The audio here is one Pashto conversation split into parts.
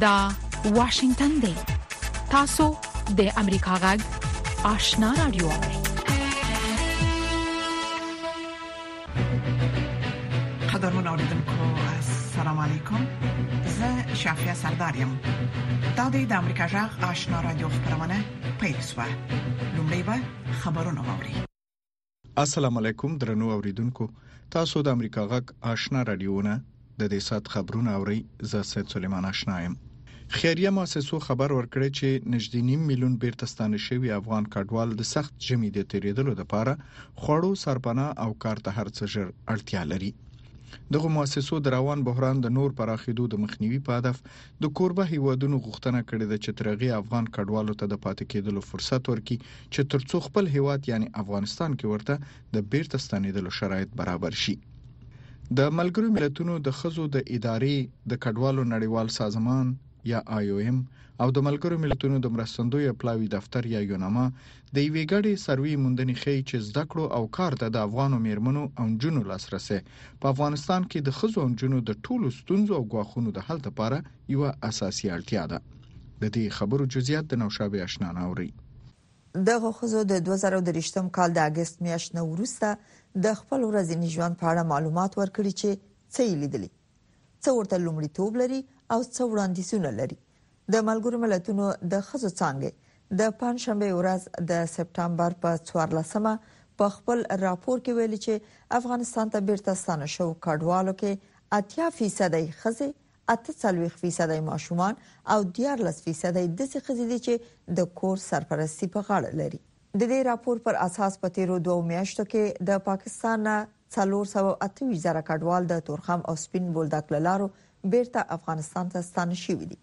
دا واشنگتن دی تاسو د امریکا غږ آشنا رادیو قدرمن اوریدونکو السلام علیکم زه شافیا سردار یم دا د امریکا جغ آشنا رادیو خبرونه پیل شوه لومړی به خبرونه واوري السلام علیکم درنو اوریدونکو تاسو د امریکا غږ آشنا رادیوونه د دې سات خبرونه اوري زه سید سلیمان آشنا یم خیریه مؤسسو خبر ورکړی چې نږدې نیم میلیون بیرته ستانه شوی افغان کډوال د سخت جمی د تیریدلو لپاره خوړو سرپناه او کار ته هرڅه ژر اړتیا لري دغه مؤسسو د روان بحران د نور پراخېدو د مخنیوي په هدف د کوربه هیوادونو غوښتنه کړې ده چې ترغه افغان کډوالو ته د پاتې کېدلو فرصت ورکړي چې ترڅو خپل هیواد یعنی افغانستان کې ورته د بیرته ستنیدلو شرایط برابر شي د ملګرو ملتونو د خزو د ادارې د کډوالو نړیوال سازمان یا IOM او د ملګرو ملتونو د مرستندوی پلاوی دفتر یا یوناما د یوې ګډې سروي موندنې ښیي چې زده کړو او کار ته د افغانو میرمنو او جنونو لاسرسي په افغانستان کې د خزو او جنونو د ټولو ستونزو او غواخونو د حل لپاره یو اساسي اړتیا ده د دې خبرو جزئیات د نوشابه آشنا ناوري دغو ښځو د دوه زره او درویشتم کال د اګست میاشت نه وروسته د خپل ورځني ژوند په اړه معلومات ورکړي چې څه یې لیدلي، څه ورته لومړیتوب لري او څه وړاندیزونه لري. د ملګرو ملتونو د ښځو څانګې د پنجشنبې ورځ د سپټمبر په څوارلس مه په خپل راپور کې ویلي چې افغانستان ته بیرته ستانه شوو کډوالو کې اتیا فیصده یې ښځې اته څلوېښت فیصده ماشومان او دیارلس فیصده داسې ښځې دي چې د کور سرپرستي په غاړه لري. د دې راپور پر اساس په تېرو دوو میاشتو کې د پاکستان نه څلور سوه او اته ویشت زره کډوال د تورخم او سپین بولدک له لارو بېرته افغانستان ته ستانه شوي دي.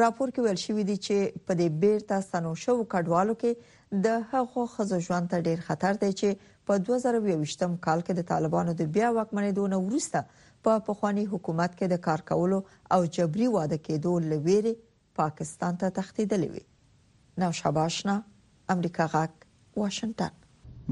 راپور کې ویل شوي دي چې په دې بېرته ستنو شوو کډوالو کې د هغو ښځو ژوند ته ډېر خطر دی چې په دوه زره او یوویشت کال کې د طالبانو د بیا واکمنېدو نه وروسته په پخواني حکومت کې د کار کولو او جبري واده کېدو له ویرې پاکستان ته تښتېدلې وي نوشابه اشنا امریکا غاک واشنگټن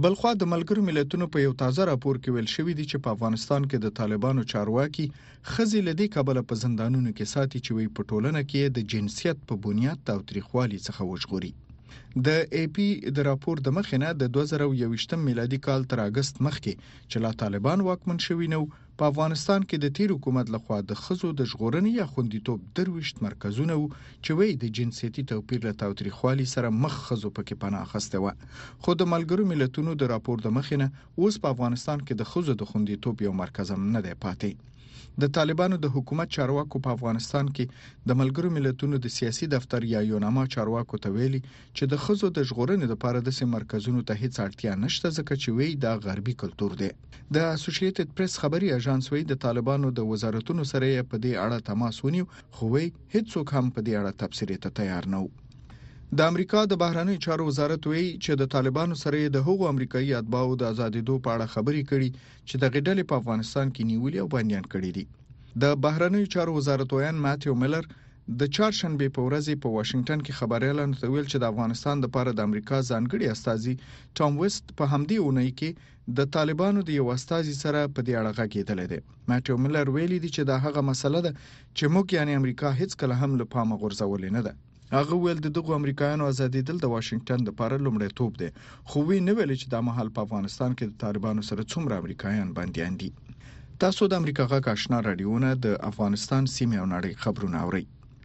بلخوا د ملګرو ملتونو په یو تازه راپور کې ویل شوی دی چې په افغانستان کې د طالبانو چارواکي خزي لدې کابل په زندانونو کې ساتي چې وی په ټولنه کې د جنسیت په بنیاد تاوتریخوالي څخه وژغوري د ای پی د راپور د مخې نه د 2021 میلادي کال تر اگست مخکې چې لا طالبان واکمن شوي نه په افغانستان کې د تیر حکومت لخوا د خزو د ژغورنې یا خوندیتوب درویشت مرکزونه وو چې وی د جنسیتي توپیر له تاوتریخوالي سره مخ خزو پکې پناه اخیسته و خو د ملګرو ملتونو د راپور د مخې نه اوس په افغانستان کې د خزو د خوندیتوب یو مرکز هم نه دی پاتې د طالبانو د حکومت چارواکو په افغانستان کې د ملګرو ملتونو د سیاسي دفتر یا یوناما چارواکو ته ویلي چې د ښځو د ژغورنې لپاره داسې مرکزونو ته هیڅ اړتیا نشته ځکه چې وی دا غربي کلتور دی د اسوسییټډ پریس خبري اژانس وی د طالبانو د وزارتونو سره په دې اړه تماس ونیو خو وی هیڅوک هم په دې اړه تبصرې ته تیار نه وو د امریکا د بهرنیو چارو وزارت وی چې د طالبانو سره د هغو امریکایي اتباعو د ازادېدو په اړه خبرې کړي چې دغه ډلې په افغانستان کې نیولې او بنديان کړې دي د بهرنیو چارو وزارت ویان ماتیو ملر د چهارشنبه په ورځ په واشنگټن کې خبريالانو ته ویل چې د افغانستان د پاره د امریکا ځانګړي استاذي ټام وست په همدې اونۍ کې د طالبانو د یو استاذي سره په دې اړه غږیدل دي ماټیو ملر ویلي دي چې دا هغه مسله ده چې موږ یعنی امریکا هیڅ کله هم له پامه غورځولې نه ده هغه ویل د دغو امریکایانو ازادیدل د واشنگټن لپاره لومړیتوب دی خو وی نه ویل چې دا مهال په افغانستان کې د طالبانو سره څومره امریکایان بندیان دي تاسو د امریکا غږ آشنا رادیوونه د افغانستان سیمه او نړۍ خبرونه اورئ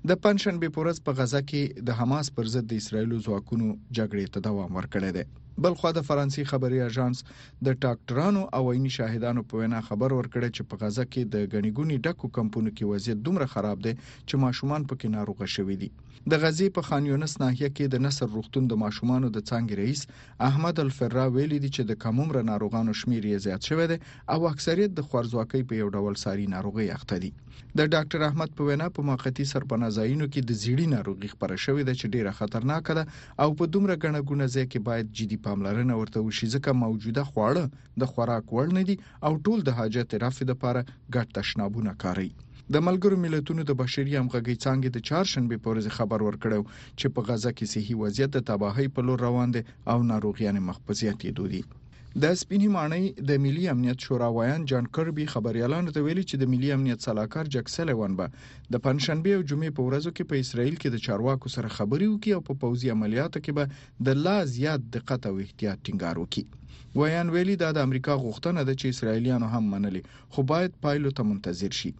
د پنځشنبه په ورځ په غزه کې د حماس پر ضد د اسرایل ځواکونو جګړې ته دوام ورکړی دی بل خو د فرانسې خبري اژانس د ډاکټرانو او عیني شاهدانو په وینا خبر ورکړی چې په غزه کې د غنیګونی ډکو کمپونو کې وضعیت دومره خراب دی چې ماشومان پکې ناروغه شوي دي د غزې په خان یونس ناحیه کې د نصر روغتون د ماشومانو د څنګ رئیس احمد الفرا ویلي دي چې د کم عمر ناروغانو شمیر یې زیات شوی دی او اکثریت د خورځواکۍ په یو ډول ساري ناروغي اخته دي د ډاکټر احمد په وینا په موقتی سرپناه ځایونو کې د زیړی ناروغي خبره شوې ده چې ډیره خطرناکه ده او په دومره غنګونه ځای کې باید جدي پاملرنه ورته وشي ځکه موجوده خواړه د خوراک وړ نه دي او ټول د حاجت رفع لپاره ګډ تشنابونه کاروي د ملګرو ملتونو د بشري همغږي څانګې د چهارشنبه په ورځ خبر ورکړو چې په غزه کې صحي وضعیت د تباهۍ په لور روان دی او ناروغیان مخ په زیاتېدو دي د سپینې ماڼۍ د ملي امنیت شورا ویان جان کربي خبريالانو ته ویلي چې د ملي امنیت سلاکار جک سلیوان به د پنځشنبه او جمعې په ورځو کې په اسرایل کې د چارواکو سره خبري وکړي او په پوځي عملیاتو کې به د لا زیات دقت او احتیاط ټینګار وکړي ویان ویلي دا د امریکا غوښتنه ده چې اسرایلیانو هم منلې خو باید پایلو ته منتظر شي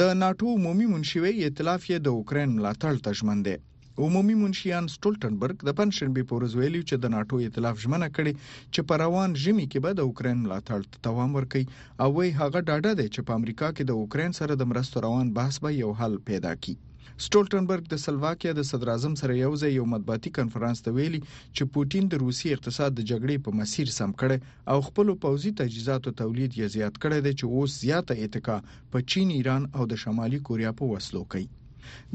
د ناتو عمومي منشي وی ائتلاف یې د اوکراین ملاتړ ته ژمن دی عمومي منشیان سټولټنبرګ د پنځشنبه په ورځ ویلي چې د ناتو ائتلاف ژمنه کړې چې په روان ژمي کې به د اوکرين ملاتړ ته دوام ورکړي او وایي هغه ډاډه دی چې په امریکا کې د اوکرين سره د مرستو روان بحث به یو حل پیدا کړي سټولټنبرګ د سلواکیا د صدراعظم سره یو ځای یو مطبوعاتي کنفرانس ته ویلي چې پوتین د روسي اقتصاد د جګړې په مسیر سم کړي او خپل پوځي تجهیزاتو تولید یې زیات کړی دی چې اوس زیاته اتکا په چین، ایران او د شمالي کوریا په وسلو کوي.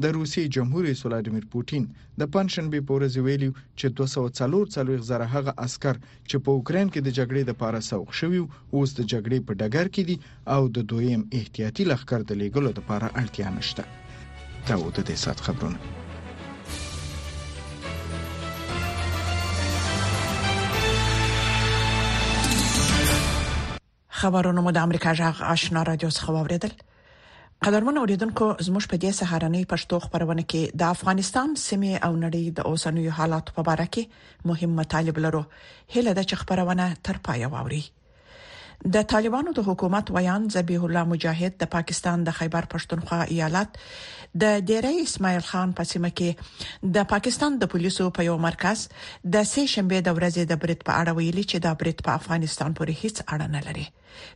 د روسیې جمهور رئیس ولادیمیر پوتین د پنځشنبې په ورځ ویلي چې 244 زره هغه عسکر چې په اوکراین کې د جګړې د پاره سوق شوی اوس د جګړې په ډګر کې دي او د دویم احتیاطي لخر د لیګلو د پاره اړتیا نشته دا و د دې سات خبرونه خبرونه مو د امریکا جغ آشنا رادیو څخه واوریدل قدرمن اوریدونکو زموږ په دې سهارنۍ پښتو خبرونه کې د افغانستان سیمه او نړۍ د اوسنوي حالات په اړه کې مهم مطالب لرو هله د خبرونه تر پای واوري د طالبانو د حکومت ویاند ذبیح الله مجاهد د پاکستان د خیبر پښتونخوا ایالت د ډیره اسماعیل خان په سیمه کې د پاکستان د پولیسو په یو مرکز د سه شنبه د ورځې د برید په اړه ویلي چې دا برید په افغانستان پورې هیڅ اړه نه لري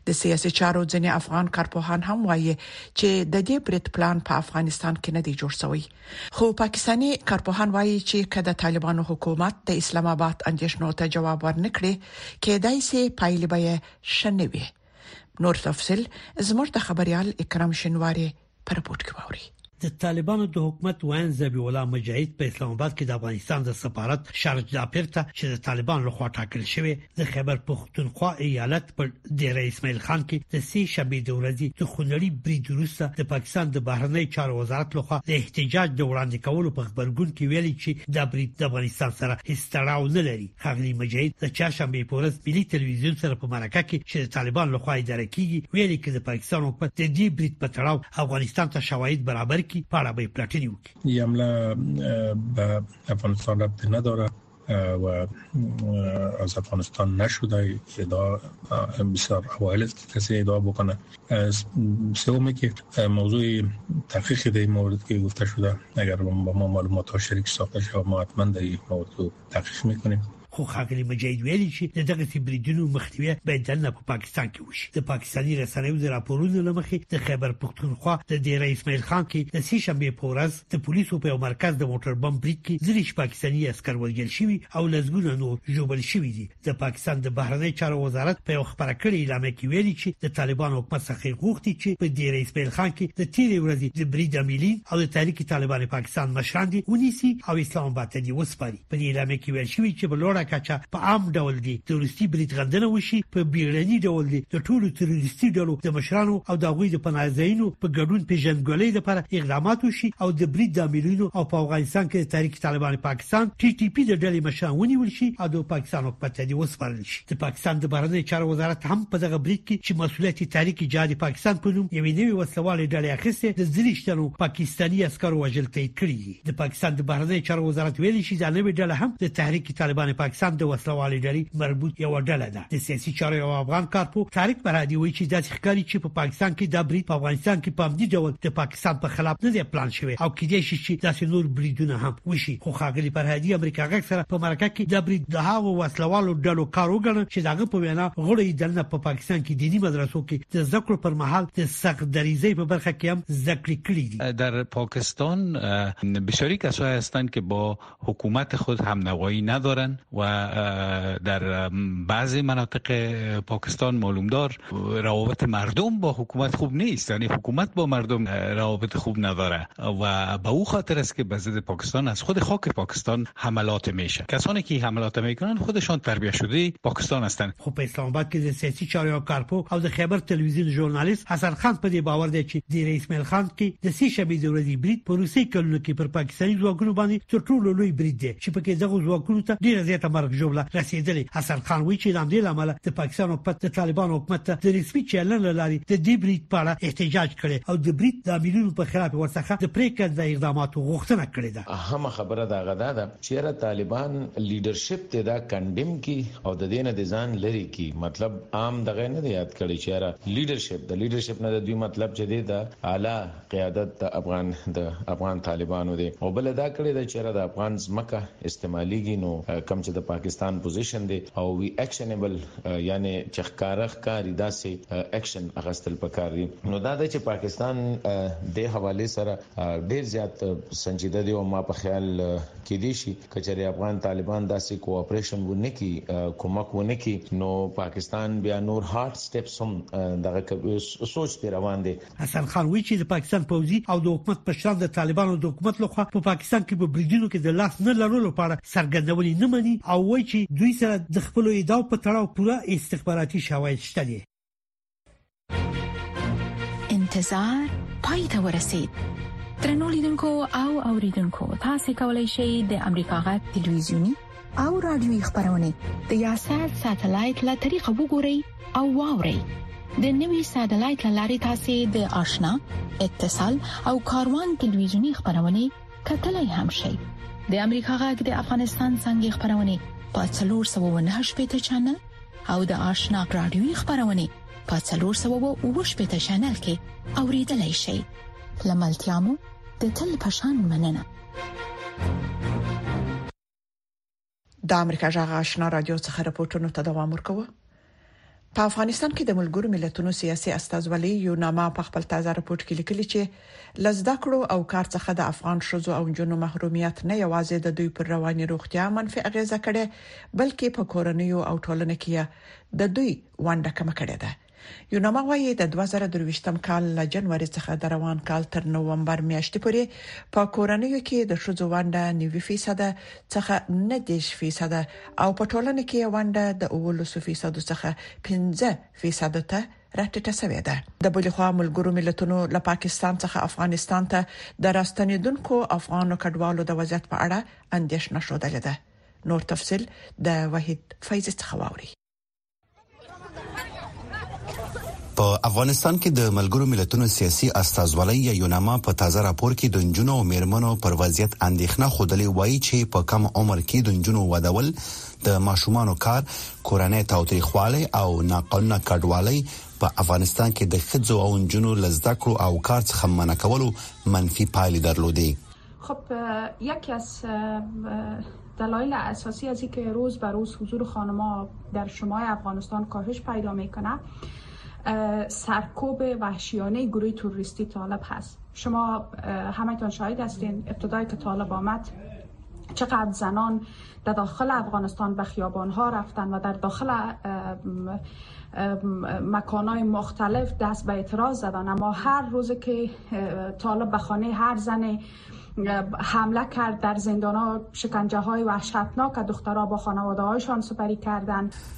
د سیاسي چارو ځنې افغان کارپوهان هم وایي چې د دې برید پلان په افغانستان کې نه دی جوړ شوی خو پاکستاني کارپوهان وایي چې کله طالبانو حکومت د اسلام آباد اندیشنو ته جواب ورنکړي کېدای شي پایلې به شنوي نور تفصيل زموږ د خبريال اکرام شنواري په رپورت کې واوري د طالبانو د حکومت وین زبی الله مجاهد په اسلام آباد کې د افغانستان د سفارت شارج داپیر ته چې د طالبانو لخوا ټاکل شوی د خیبر پښتونخوا ایالت پر ډیره اسماعیل خان کې د سی شنبه د ورځې د خونړي برید وروسته د پاکستان د بهرنی چارو وزارت لخوا د احتجاج د وړاندې کولو په خبرګون کې ویلي چې دا برید د افغانستان سره هیڅ تړاو نه لري ښاغلي مجاهد د چهارشنبې په ورځ ملي تلویزیون سره په مرکه کې چې د طالبان لخوا اداره کیږي ویلي چې د پاکستان حکومت د دې برید په تړاو افغانستان ته شواهد برابر کړي په اړه به پلټنې وکړي یملا به افغانستان رابطه نه داره و از افغانستان نشده ادا بسیار اوایل است که کسی ادا بکنه سومی که موضوع تحقیق در این مورد که گفته شده اگر با ما معلومات ها شریک ساخته شد ما حتما در این مورد تحقیق میکنیم خو خاګلی مجاهد ویلي چې د دغه سیبریدونو مخنیوي باید دنه په پاکستان کې وشي د پاکستاني رسنیو د راپورونو لمخې د خیبر پښتونخوا د ډیره اسماعیل خان کې د سې شنبه په ورځ د پولیسو په مرکز د موټر بم برید کې ځینې پاکستاني عسكر وژل شوي او لزګونه نور ژوبل شوي دي د پاکستان د بهرنی چارو وزارت په یو خبره کړې اعلامیه کې ویلي چې د طالبان حکومت څخه غوښتي چې په دې رئیس بیل خان کې د تیرې ورځې د برید عملی او د تحریک طالبان پاکستان مشران دي ونیسي او اسلام آباد ته دي وسپاري په دې اعلامیه کې ویل شوی چې په لوړه کچه په عام ډول دي د روسي برید غندنه وشي په بیړني ډول دي د ټولو تروریستي ډلو د مشرانو او د غوي د پناهځینو په ګډون پیژندګلوي لپاره اقدامات وشي او د برید د عملیونو او په افغانستان کې د تحریک طالبان پاکستان پاکستان ټي ټي پي د ډلې مشران ونیول شي او د پاکستان حکومت ته دې وسپارل شي د پاکستان د بهرنیو چارو وزارت هم په دغه برید کې چې مسولیت یې تحریک جهاد پاکستان په نوم یوې نوې وسلوالې ډلې اخیستی د درېش تنو پاکستاني عسکرو وژل تایید کړي دي د پاکستان د بهرنیو چارو وزارت ویلي چې دا نوې ډله هم د تحریک طالبان پاکستان د وسلوالې ډلې مربوط یو ډله ده د سیاسي چارو یو افغان کارپو طارق مرادي وایي چې داسې ښکاري چې په پاکستان کې دا برید په افغانستان کې په همدي ډول د پاکستان په خلاف نه دی پلان شوی او کېدای شي چې داسې نور بریدونه هم وشي خو خاغلی فرهادي امریکا غږ سره په مرکه کې دا برید د هغو وسلوالو ډلو کار وګڼل چې داغه په وینا غړي دنه په پاکستان کې دینی مدرسو کې د ذکر پر مهال د سخت دریزي په برخه کې هم ذکر کړی دي در پاکستان بسیاری کسایی هستند که با حکومت خود هم نوایی ندارن و و در بعضی مناطق پاکستان معلوم دار روابط مردم با حکومت خوب نیست یعنی حکومت با مردم روابط خوب نداره و به او خاطر است که بزد پاکستان از خود خاک پاکستان حملات میشه کسانی که حملات میکنن خودشان تربیه شده پاکستان هستند خو په اسلام آباد کې د سیاسي چارو یو کارپو او د خیبر تلویزیون ژورنالیست حسن خان په دې باور دی چې د رئیس مل خان کې د سې شبې د ورځې برید په روسي کلونو کې پر پاکستاني ځواکونو باندې تر ټولو لوی برید دی چې پکې دغه ځواکونو ته ډیره زیاته مرګ جوړه رسیدلې حسن خان وایي چې لامل لامل د پاکستان حکومت د طالبان حکومت ته د رسمي چینل لاري د دې برید په اړه احتجاج کړي او د برید د عاملینو په خلاف ورڅخه د پریکړه د اقداماتو غوښتنه کړې ده هم خبره دا غدا ده چیره طالبان لیډرشپ دی دا کنډیم کی او د دینه دی ځان لری کی مطلب عام دغه نه دی یاد کړی چیره لیډرشپ د لیډرشپ نه د دوی مطلب چې دی د اعلی قیادت د افغان د افغان طالبانو دی او بل دا کړی دا چیره د افغان زمکه استعمالیږي نو کم چې د پاکستان پوزیشن دی او وی اکشنبل یعنی چخکارخ کاری داسې اکشن اغستل پکار دی نو دا د چې پاکستان د حواله سره ډیر زیات سنجیده دی او ما په خیال کې دی شي کچره افغان طالبان داسې کوآپریشن و نه کی کومک و نه کی نو پاکستان بیا نور هارد سټیپس هم دغه سوچ پر روان دی حسن خان وی چې د پاکستان پوځي او د حکومت مشران د طالبانو د حکومت لخوا په پاکستان کې په بریدونو کې د لاس نه لرلو لپاره څرګندونې نه مني او وایي چې دوی سره د خپل ادعاو په تړاو پوره استخباراتي شواهد شته دي انتظار پای ته ورسید ترنو لیدونکو او اوریدونکو تاسو کولی شئ د امریکا غا ټلویزیونی او رادیوي خبرونه د یاشات ساتلایت له طریقو وګورئ او واورئ د نوي ساتلایت لارې تاسو د آشنا اتصال او کاروان ټلویزیونی خبرونه کتلای هم شئ د امریکا غږ د افغانستان څنګه خبرونه په 398 چنل او د آشنا رادیوي خبرونه په 390 چینل کې اوریدلای شئ لملتيامو د تل پشان مننه د امریکا جغ آشنا رادیو څخه راپورټونو ته دوام ورکوه په افغانستان کې د ملګرو ملتونو سیاسي استازولۍ یوناما په خپل تازه راپور کې لیکلي چې له زده کړو او کار څخه د افغان ښځو او نجونو محرومیت نه یوازې د دوی پر رواني روغتیا منفي اغیزه کړې، بلکې په کورنیو او ټولنه کې یې د دوی ونډه کمه کړې ده. یوناما وايي، د دوه زره درویشتم کال له جنوري څخه د روان کال تر نومبر میاشتې پورې په کورنیو کې د ښځو ونډه نوي فیصده څخه نه دېرش فیصده او په ټولنه کې یې ونډه د اوولسو فیصدو څخه پنځه فیصدو ته راټیټه شوې ده د بلې خوا ملګرو ملتونو له پاکستان څخه افغانستان ته د راستنیدونکو افغان کډوالو د وضعیت په اړه اندیشنه شوه ده نور تفصيل د وحید فیض څخه واوري په افغانستان کې د ملګرو ملتونو سیاسي استازولۍ یا یوناما په تازه راپور کې د جنونو او میرمنو پر وضعیت اندېښنه خوده لې وایي چې په کم عمر کې د جنونو ودول د ماشومانو کار، کورنۍ تاوتریخوالی او ناقانونه کډوالی په افغانستان کې د ښځو او نجونو له زده کړو او کار څخه منع کولو منفي پایلې درلودې. خب یکی از دلایل اساسی از اینکه روز به روز حضور خانم‌ها در شمای افغانستان کاهش پیدا میکنه سرکوب وحشیانه گروه تروریستی طالب هست شما همتان شاهد هستین ابتدای که طالب آمد چقدر زنان در داخل افغانستان به خیابان ها رفتن و در داخل مکان های مختلف دست به اعتراض زدن اما هر روز که طالب به خانه هر زن حمله کرد در زندان ها شکنجه های وحشتناک دخترها با خانواده هایشان سپری کردند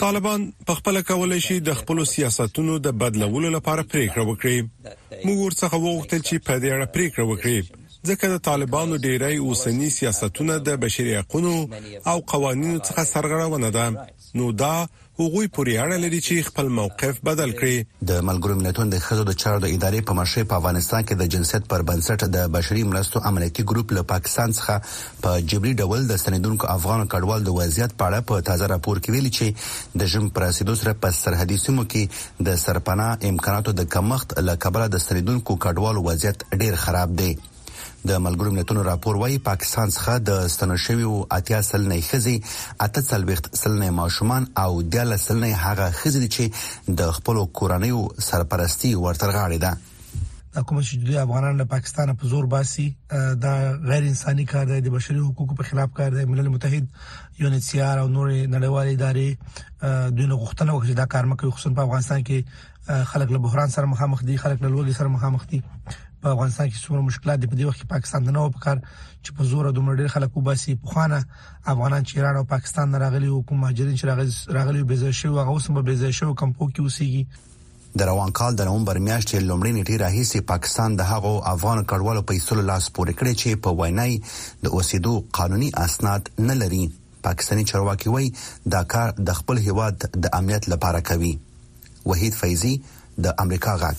طالبان په خپل کولای شي د خپل سیاستونو د بدلولو لپاره پریکړه وکړي موږ ورڅخه وغوښتل چې په دې اړه پریکړه وکړي ځکه د طالبانو ډیری اوسنی سیاستونه د بشري حقوقو او قوانینو څخه سرغړونه ده نو دا هغوی پورې اړه لري چې خپل موقف بدل کړي د ملګرو ملتونو د خزو د چارو د ادارې په مشرۍ په افغانستان کې د جنسیت پر بنسټ د بشري مرستو امنیتي ګروپ له پاکستان څخه په جبري ډول د ستنېدونکو افغان کډوالو د وضعیت په اړه په تازه راپور کې ویلي چې د ژمي په رسېدو سره په سرحدي سیمو کې د سرپناه امکاناتو د کمښت له کبله د ستنېدونکو کډوالو وضعیت ډېر خراب دی د ملګرو ملتونو راپور وايي پاکستان څخه د ستنو شویو اتیا سلنې ښځې اته څلوېښت سلنې ماشومان او دیارلس سلنې هغه ښځې دي چې د خپلو کورنیو سرپرستي ورتر غاړې ده دا کوم چې دوی افغانان له پاکستان په زور باسي دا غیر انساني کار دی د بشري حقوقو په خلاف کار دی ملل متحد یو ان سي ار او نور نړیوال ادارې دوی نو غوښتنه وکړي دا کار مکه خصوصا په افغانستان کې خلک له بحران سره مخامخ دي خلک له لوګي سره مخامخ دي په افغانستان کې څومره مشکلات دي په دې وخت کې پاکستان نه نو پکار چې په زور د مړي خلک وباسي په خوانه افغانان چې ایران او پاکستان راغلي او کوم مهاجرین چې راغلي راغلي بيزه شو هغه اوس هم بيزه شو کمپو کې اوسېږي د روان کال د نومبر میاشتې لومړۍ نېټې راهیسې پاکستان د هغو افغانو کډوالو په ایستلو لاس پورې کړی چې په وینا یې د اوسېدو قانوني اسناد نه لري. پاکستاني چارواکي وايي، دا کار د خپل هېواد د امنیت لپاره کوي. وحید فیضي، د امریکا غږ.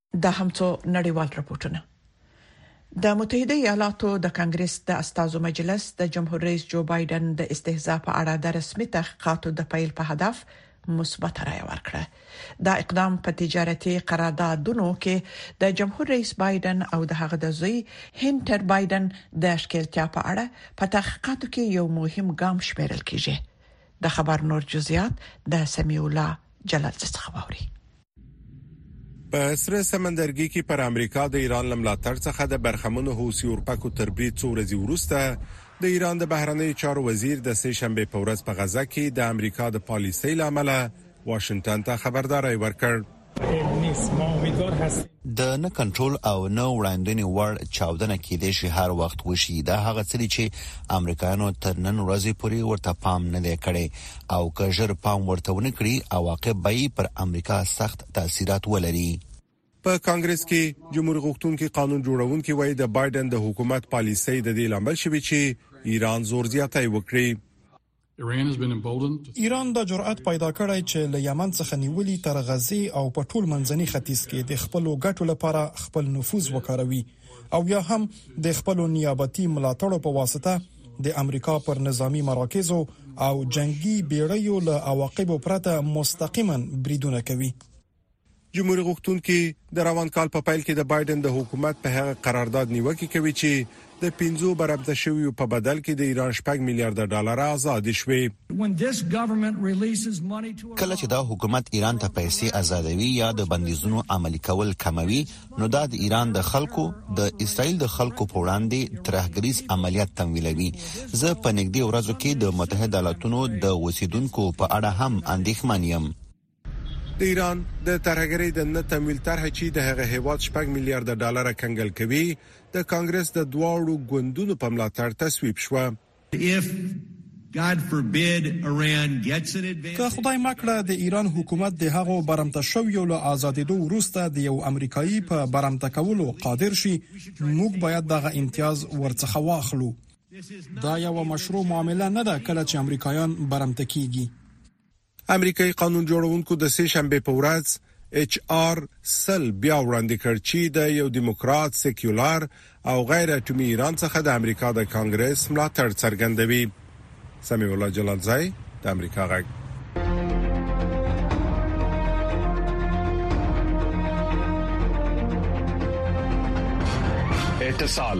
دا هم څو نړیوال رپوټونه. د متحده ایالاتو د کانګریس د استازو مجلس د جمهور رئیس جو بایډن د استهزاء په اړه د رسمي تحقیقاتو د پیل په هدف مثبته رایه ورکړه. دا اقدام په تجارتي قراردادونو کې د جمهور رئیس بایډن او د هغه د زوی هنټر بایډن د ښکیلتیا په اړه په تحقیقاتو کې یو مهم ګام شمیرل کیږي. د خبر نور جزئیات د سمیع الله جلالزي څخه واورئ. په سره سمندرګي کې پر امریکا د ایران لملاتړ څخه د برخمنو حوثي اورپکو تر برید څو ورځې وروسته د ایران د بهرنیو چارو وزیر د سه شنبه په ورځ په غزه کې د امریکا د پالیسۍ لامل واشنگټن ته خبرداري ورکړ د نه کنټرول او نه وړاندنې وړ چاودنه کې د شي هر وخت وشي دا هغه څه چې امریکایانو تر نن ورځې پورې ورته پام نه دی کړی او که ژر پام ورته ونه کړي، عواقب به یې پر امریکا سخت تاثیرات ولري. په کانګرس کې جمهور غوښتونکي قانون جوړونکي وايي، د بایډن د حکومت پالیسۍ د دې لامل شوې چې ایران زور زیاتی وکړي. ایران دا جرئت پیدا کړی چې له یمن څخه نیولي تر غزې او په ټول منځني ختیځ کې د خپلو ګټو لپاره خپل نفوذ وکاروي او یا هم د خپلو نیابتي ملاتړو په واسطه د امریکا پر نظامی مراکزو او جنگی بیړیو له عواقبو پرته مستقیما بریدونه کوي جمهوریت غوښتونکي د روان کال په پیل کې د بایدن د حکومت په هغه قرارداد نیوکه کوي چې د 15 برابر شویو په بدل کې د ایران شپږ میلیارډ ډالر آزاد شوې کله چې دا حکومت ایران ته پیسې آزادوي یا د بندیزونو عملی کول کموي نو دا د ایران د خلکو د اسرائیل د خلکو په وړاندې ترهګریز عملیات تمویلوي زه په نږدې ورځو کې د متحده ایالاتونو د اوسیدونکو په اړه هم اندېښمن یم د ایران د ترهګرۍ د نه تمویل طرحه چې د هغه هیواد شپږ میلیارډ ډالر کنګل کوي د کانګرس د دواړو ګوندونو په ملاتړ تصویب شوه که خدای مه کړه د ایران حکومت د هغو برمته شویو له ازادیدو وروسته د یو امریکایی په برمته کولو قادر شي، موږ باید دغه امتیاز ورڅخه واخلو. دا یوه مشروع معامله نه ده کله چې امریکایان برمته کیږي. امریکایي قانون جوړونکو د سه شنبه په ورځ اچ آر سل بیا وړاندې کړ چې د یو دیموکرات سیکولر او غیر اټومي ایران څخه د امریکا د کانګرس ملاتړ څرګندوي سمیع الله جلال زای د امریکا غږ اتصال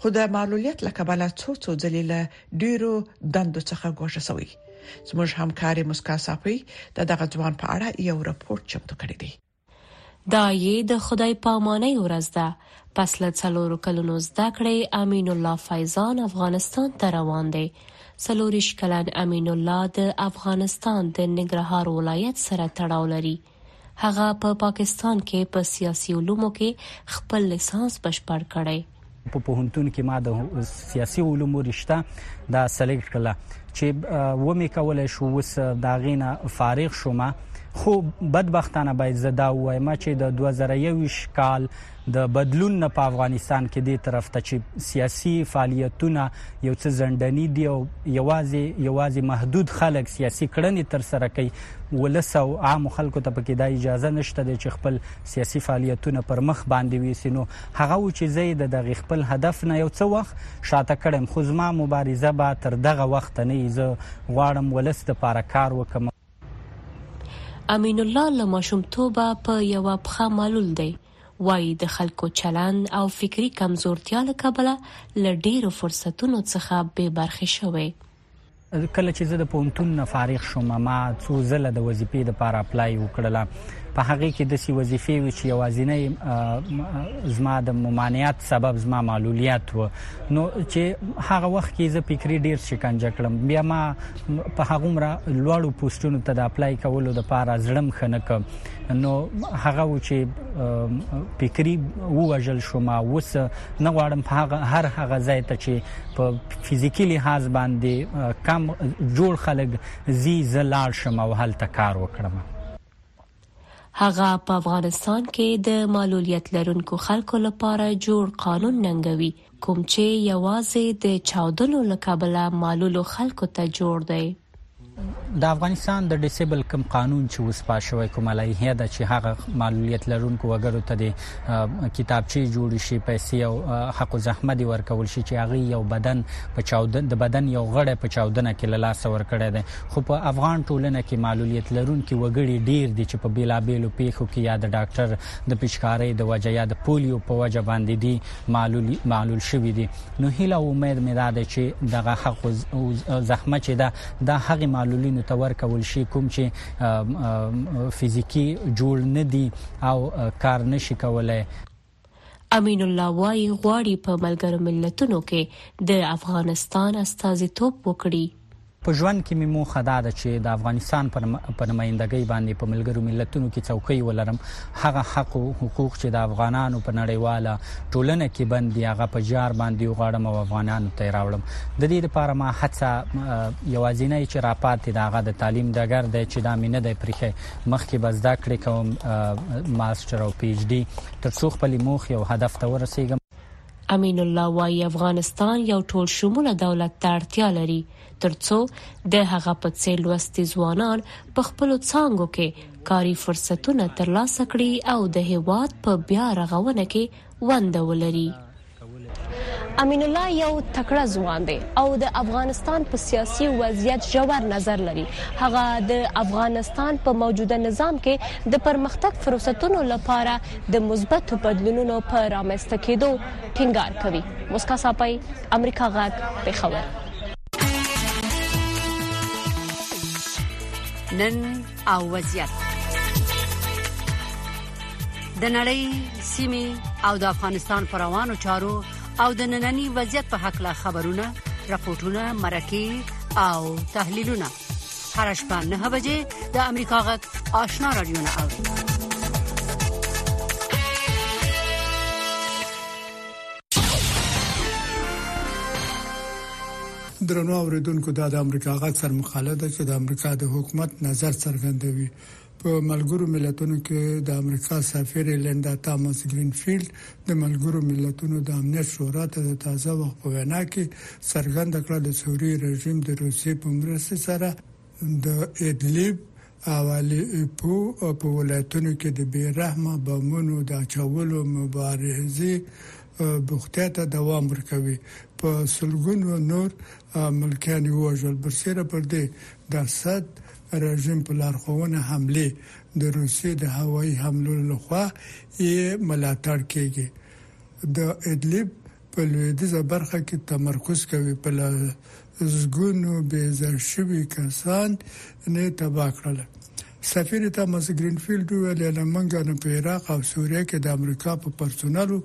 خو د معلولیت له کبله څو څو ځلې له ډیرو دندو څخه ګوښه شوی زموږ همکاري مسکا صافي د دغه ځوان په اړه یو رپورت چمتو کړی دی دا یې د خدای پامانۍ ورځ ده پس له څلورو کلونو زده کړې امین الله فیضان افغانستان ته روان دی څلوریش کلن امین الله د افغانستان د ننګرهار ولایت سره تړاو لري هغه په پاکستان کې په سیاسي علومو کې خپل لیسانس بشپړ کړی. په پوهنتون کې ما د سیاسي علومو رشته دا سلیکټ کړله چې و مې کولای شو وس دا غینه فارغ شوم خو بدبختانه باید زه دا وایم چې د 2021 کال د بدلون نه په افغانستان کې دې طرف ته چې سیاسي فعالیتونه یو څه ځندنی دي او یوازې یوازې محدود خلک سیاسي کړنې تر سره کوي ولس او عام خلکو ته پکې دا اجازه نشته د چې خپل سیاسي فعالیتونه پر مخ باندې ویسینو هغه و چې زه د دغه خپل هدف نه یو څه وخت شاته کړم خو زما مبارزه به تر دغه وخت نه ایزه غواړم ولس د پاره کار وکم امین الله له ماشومتوبه په یوه پښه معلول دی وایي د خلکو چلند او فکری کمزورتیا له کبله له ډیرو فرصتونو څخه بې برخې شوی کله چې زه د پونتون نه فارغ شوم ما څو ځله د وظیفې د پاره اپلای وکړله په هغه کې د سی وظیفې و چې یوازینې زما د ممانعت سبب زما معلولیت و نو چې هغه وخت کې زه فکری ډیر شکنجه کړم بیا ما په هغومره لوړو پوسټونو ته د اپلای کولو د پاره زړم خنه ک نو هغه و چې فکری ووجل شوم اوس نه غواړم په هغه هر هغه ځای ته چې په فزیکی لحاظ باندې کم جوړ خلک زی زلال شم او هلته کار وکړم هغه په افغانستان کې د معلولیت لرونکو خلکو لپاره جوړ قانون ننګوي، کوم چې یوازې د چاودنو له کبله معلولو خلکو ته جوړ دی. د افغانستان د ډیسیبل کوم قانون چې اوس پاس شوی کومه لایحه ده چې هغه معلولیت لرونکو وګړو ته د کتابچې جوړې شي پیسې او حق الزحمه دی ورکول شي چې هغه یو بدن په چاودن د بدن یو غړی په چاودنه کې له لاس ورکړی دی خو په افغان ټولنه کې معلولیت لرونکي وګړي ډیر دي چې په بیلابیلو پیښو کې یا د ډاکټر د پچکارۍ د وجه یا د پولیو په وجه باندې دي معلول معلول شوی دي نو هیله او امید مې ده چې دغه حق او زحمت چې دا د هغه معلولینو تور کول شي کوم چې فزیکی جوړ نه دي او کار نشي کولای. امین الله وايي، غواړي په ملګرو ملتونو کې د افغانستان استازیتوب وکړي. په ژوند کې مې موخه دا ده چې د افغانستان په نمایندګۍ باندې په ملګرو ملتونو کې څوکۍ ولرم، هغه حق او حقوق چې د افغانانو په نړیواله ټولنه کې بند دي هغه په جار باندې وغواړم او افغانانو ته یې راوړم. د دې لپاره ما هڅه یوازینی چې راپاتې ده هغه د تعلیم ډګر دی چې دا مې نه دی پریښی. مخکې به زده کړې کوم ماستر او پی ایچ ډي تر څو خپل موخې او هدف ته ورسېږم امین الله وايي افغانستان یو ټول شموله دولت ته اړتیا لري ترڅو د هغه په څیر لوستي ځوانان په خپل څانګو کې کاري فرصتونه ترلاسه کړي او د هیواد په بیا رغونه کې ونده ولري امین الله یو تکړه ځوان دی او د افغانستان په سیاسي وضعیت ژور نظر لري هغه د افغانستان په موجوده نظام کې د پرمختګ فرصتونو لپاره د مثبت بدلونونو په رامنځته کېدو ټینګار کوي مسکا صاحب امریکا غږ پېښور نن او وضعیت د نړۍ سیمه او د افغانستان پر روانو چارو او د ننني وضعیت په حق لا خبرونه راپورټونه مرکه او تحلیلونه هر شپه نه بجې د امریکا غږ آشنا رادیو نه اوري درنو اوریدونکو دا د امریکا غږ سر مقاله ده چې د امریکا د حکومت نظر څرګندوي په ملګرو ملتونو کې د امریکا سفیر لیندا تامس ګرینفیلد د ملګرو ملتونو د امنیت شورا ته د تازه وخت په وینا کې څرګند کړ د سوري رژیم د روسي په مرسته سره د ادلیب او علي اپو په ولایتونو کې د بیرحمه بمونو د اچولو مبارزه بوختیا ته دوام ورکوي په سلګونو نور ملکیان وژل برسره پر دې د صد رژیم په لارښوونه حمله د روسیې د هوایي حملو لخوا یې ملاتړ کیږي د ادلیب په لوېدیځه برخه کې تمرکز کوي، په لسګونو بې ځای شوي کسان یې تباه کړل. سفیر تاماس ګرینفیلډ وویل، له موږ نه په عراق او سوریه کې د امریکا په پرسونلو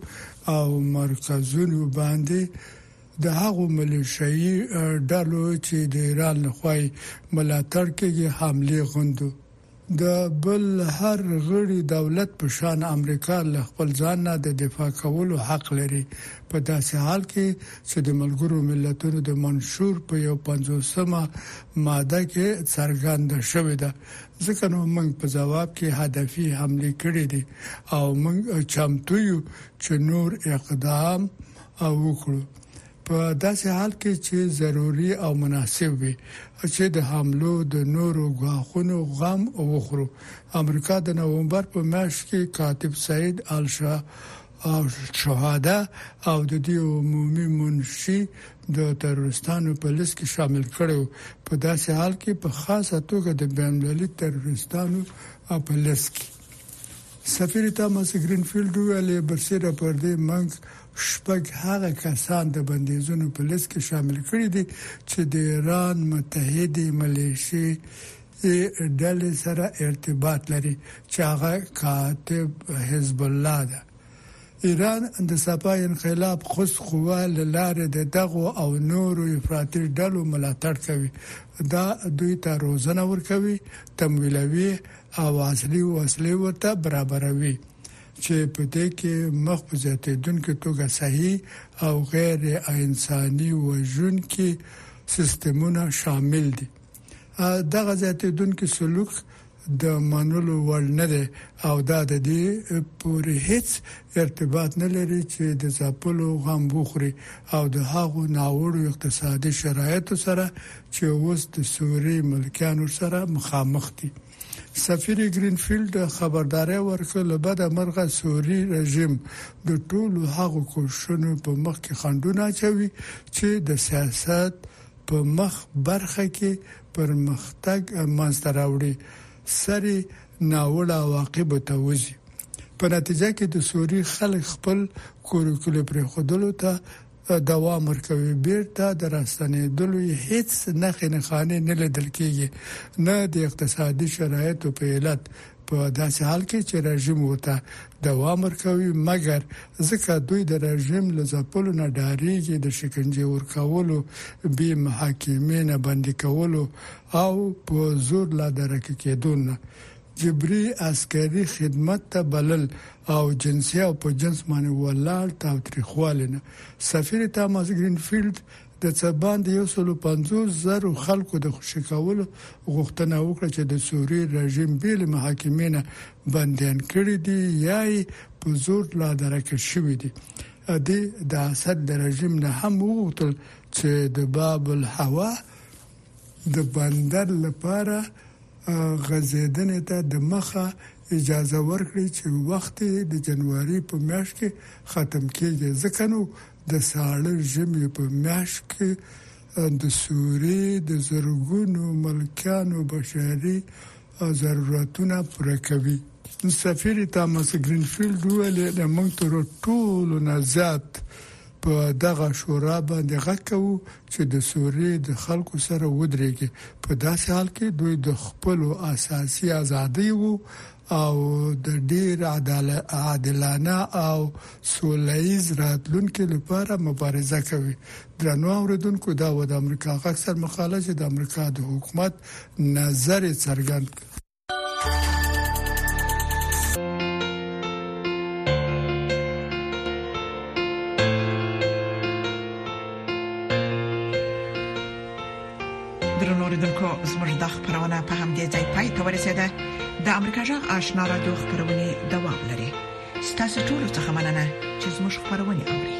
او مرکزونو باندې د هغو ملیشیايي ډلو چې د ایران له خوا یې ملاتړ کېږي حملې غندو. د بل هر غړي دولت په شان امریکا له خپل ځان نه د دفاع کولو حق لري، په داسې حال کې چې د ملګرو ملتونو د منشور په یو پنځوسمه ماده کې څرګنده شوې ده، ځکه نو موږ په ځواب کې هدفي حملې کړې دي او موږ چمتو یو چې نور اقدام وکړو. په داسې حال کې چې ضروري او مناسب وي چې د حملو د نورو غاښونو غم وخورو امریکا د نومبر په میاشت کې کاتب سعید الشا او شهاده او د دې عمومي منشي د تروریستانو په لیست کې شامل کړو په داسې حال کې په خاصه توګه د بین المللي تروریستانو په لیست کې سفیر تاماس ګرین فیلډ وویل، برسیره پر دې مونږ شپږ هغه کسان د بندیزونو په لیست کې شامل کړي دي چې د ایران متحدې ملیشې یې ډلې سره ارتباط لري چې هغه کاتب حزب الله ده. ایران د سپاه انقلاب قدس قوه له لارې د دغو او نورو افراطي ډلو ملاتړ کوي، دا دوی ته روزنه ورکوي، تمویلوي او عصري وسلې ورته برابروي، چې په دې کې مخ په زیاتېدونکې توګه صحیح او غیرانساني وژونکي سیستمونه شامل دي. دغه زیاتیدونکي سلوک د منلو وړ نه دی او دا د دې پورې هیڅ ارتباط نه لري چې د ځپلو غم وخوري او د هغو ناوړو اقتصادي شرایطو سره چې اوس د سوري ملکیان ورسره مخامخ دي سفیر ګرینفیلډ خبرداري ورکړه له بده مرغه سوري رژیم د ټولو هغو کوششونو په مخ کې خندونه اچوي چې د سیاست په مخ برخه کې پرمختګ منځته راوړي سري ناوړه عواقب ته وځي په نتیجه کې د سوري خلک خپل کوریکولي پر خودلو ته دوام ورکوي بیرته د راستنېدلو هیڅ نخې نخانه نه لیدل کیږي نه د اقتصادي شرایطو په علت په داسې حال کې چې رژیم ورته دوام ورکوي مګر ځکه دوی د رژیم له ځپلو نه ډاریږي د شکنجه ورکولو بې محاکمې نه بندي کولو او په زور لا درک کېدو نه جبري عسکري خدمت ته بلل او جنسي او په جنس باندې ولاړ تاوتریخوالي نه سفیر تاماس ګرینفیلد د څه باندې یو سلو پنځوس زرو خلکو د خوشې کولو غوښتنه وکړه چې د سوریې رژیم بې له محاکمې نه بندیان کړي دي یا یې په زور لادرکه شوي دي. دوی د اسد له رژیم نه هم وغوښتل چې د باب الهوا د بندر لپاره غځېدنې ته د مخه اجازه ورکړي چې وخت یې د جنوري په میاشت کې ختم کېږي، ځکه نو د ساړه ژمي په میاشت کې د سوري د زرګونو ملکیانو بشري ضرورتونه پوره کوي سفیر تامس گرینفیلد ویل د موږ تر ټولو نه زیات په دغه شورا باندې غږ کوو چې د سوري د خلکو سره ودرېږي په داسې حال کې دوی د خپل اساسي ازادۍ وو او د ډیر عادلانه او سوله ییز راتلونکي لپاره مبارزه کوي. درنو اوریدونکو دا و د امریکا غږ سر مقاله چې د امریکا د حکومت نظر څرګند کړ. درنو لیدونکو زموږ د خبرونه په همدې ځای پای ته ورسیده د امریکا جغ آشنا را دوه خبرونه دوام لري ستاسو ټول څه مننه چې زموږ خبرونه اوري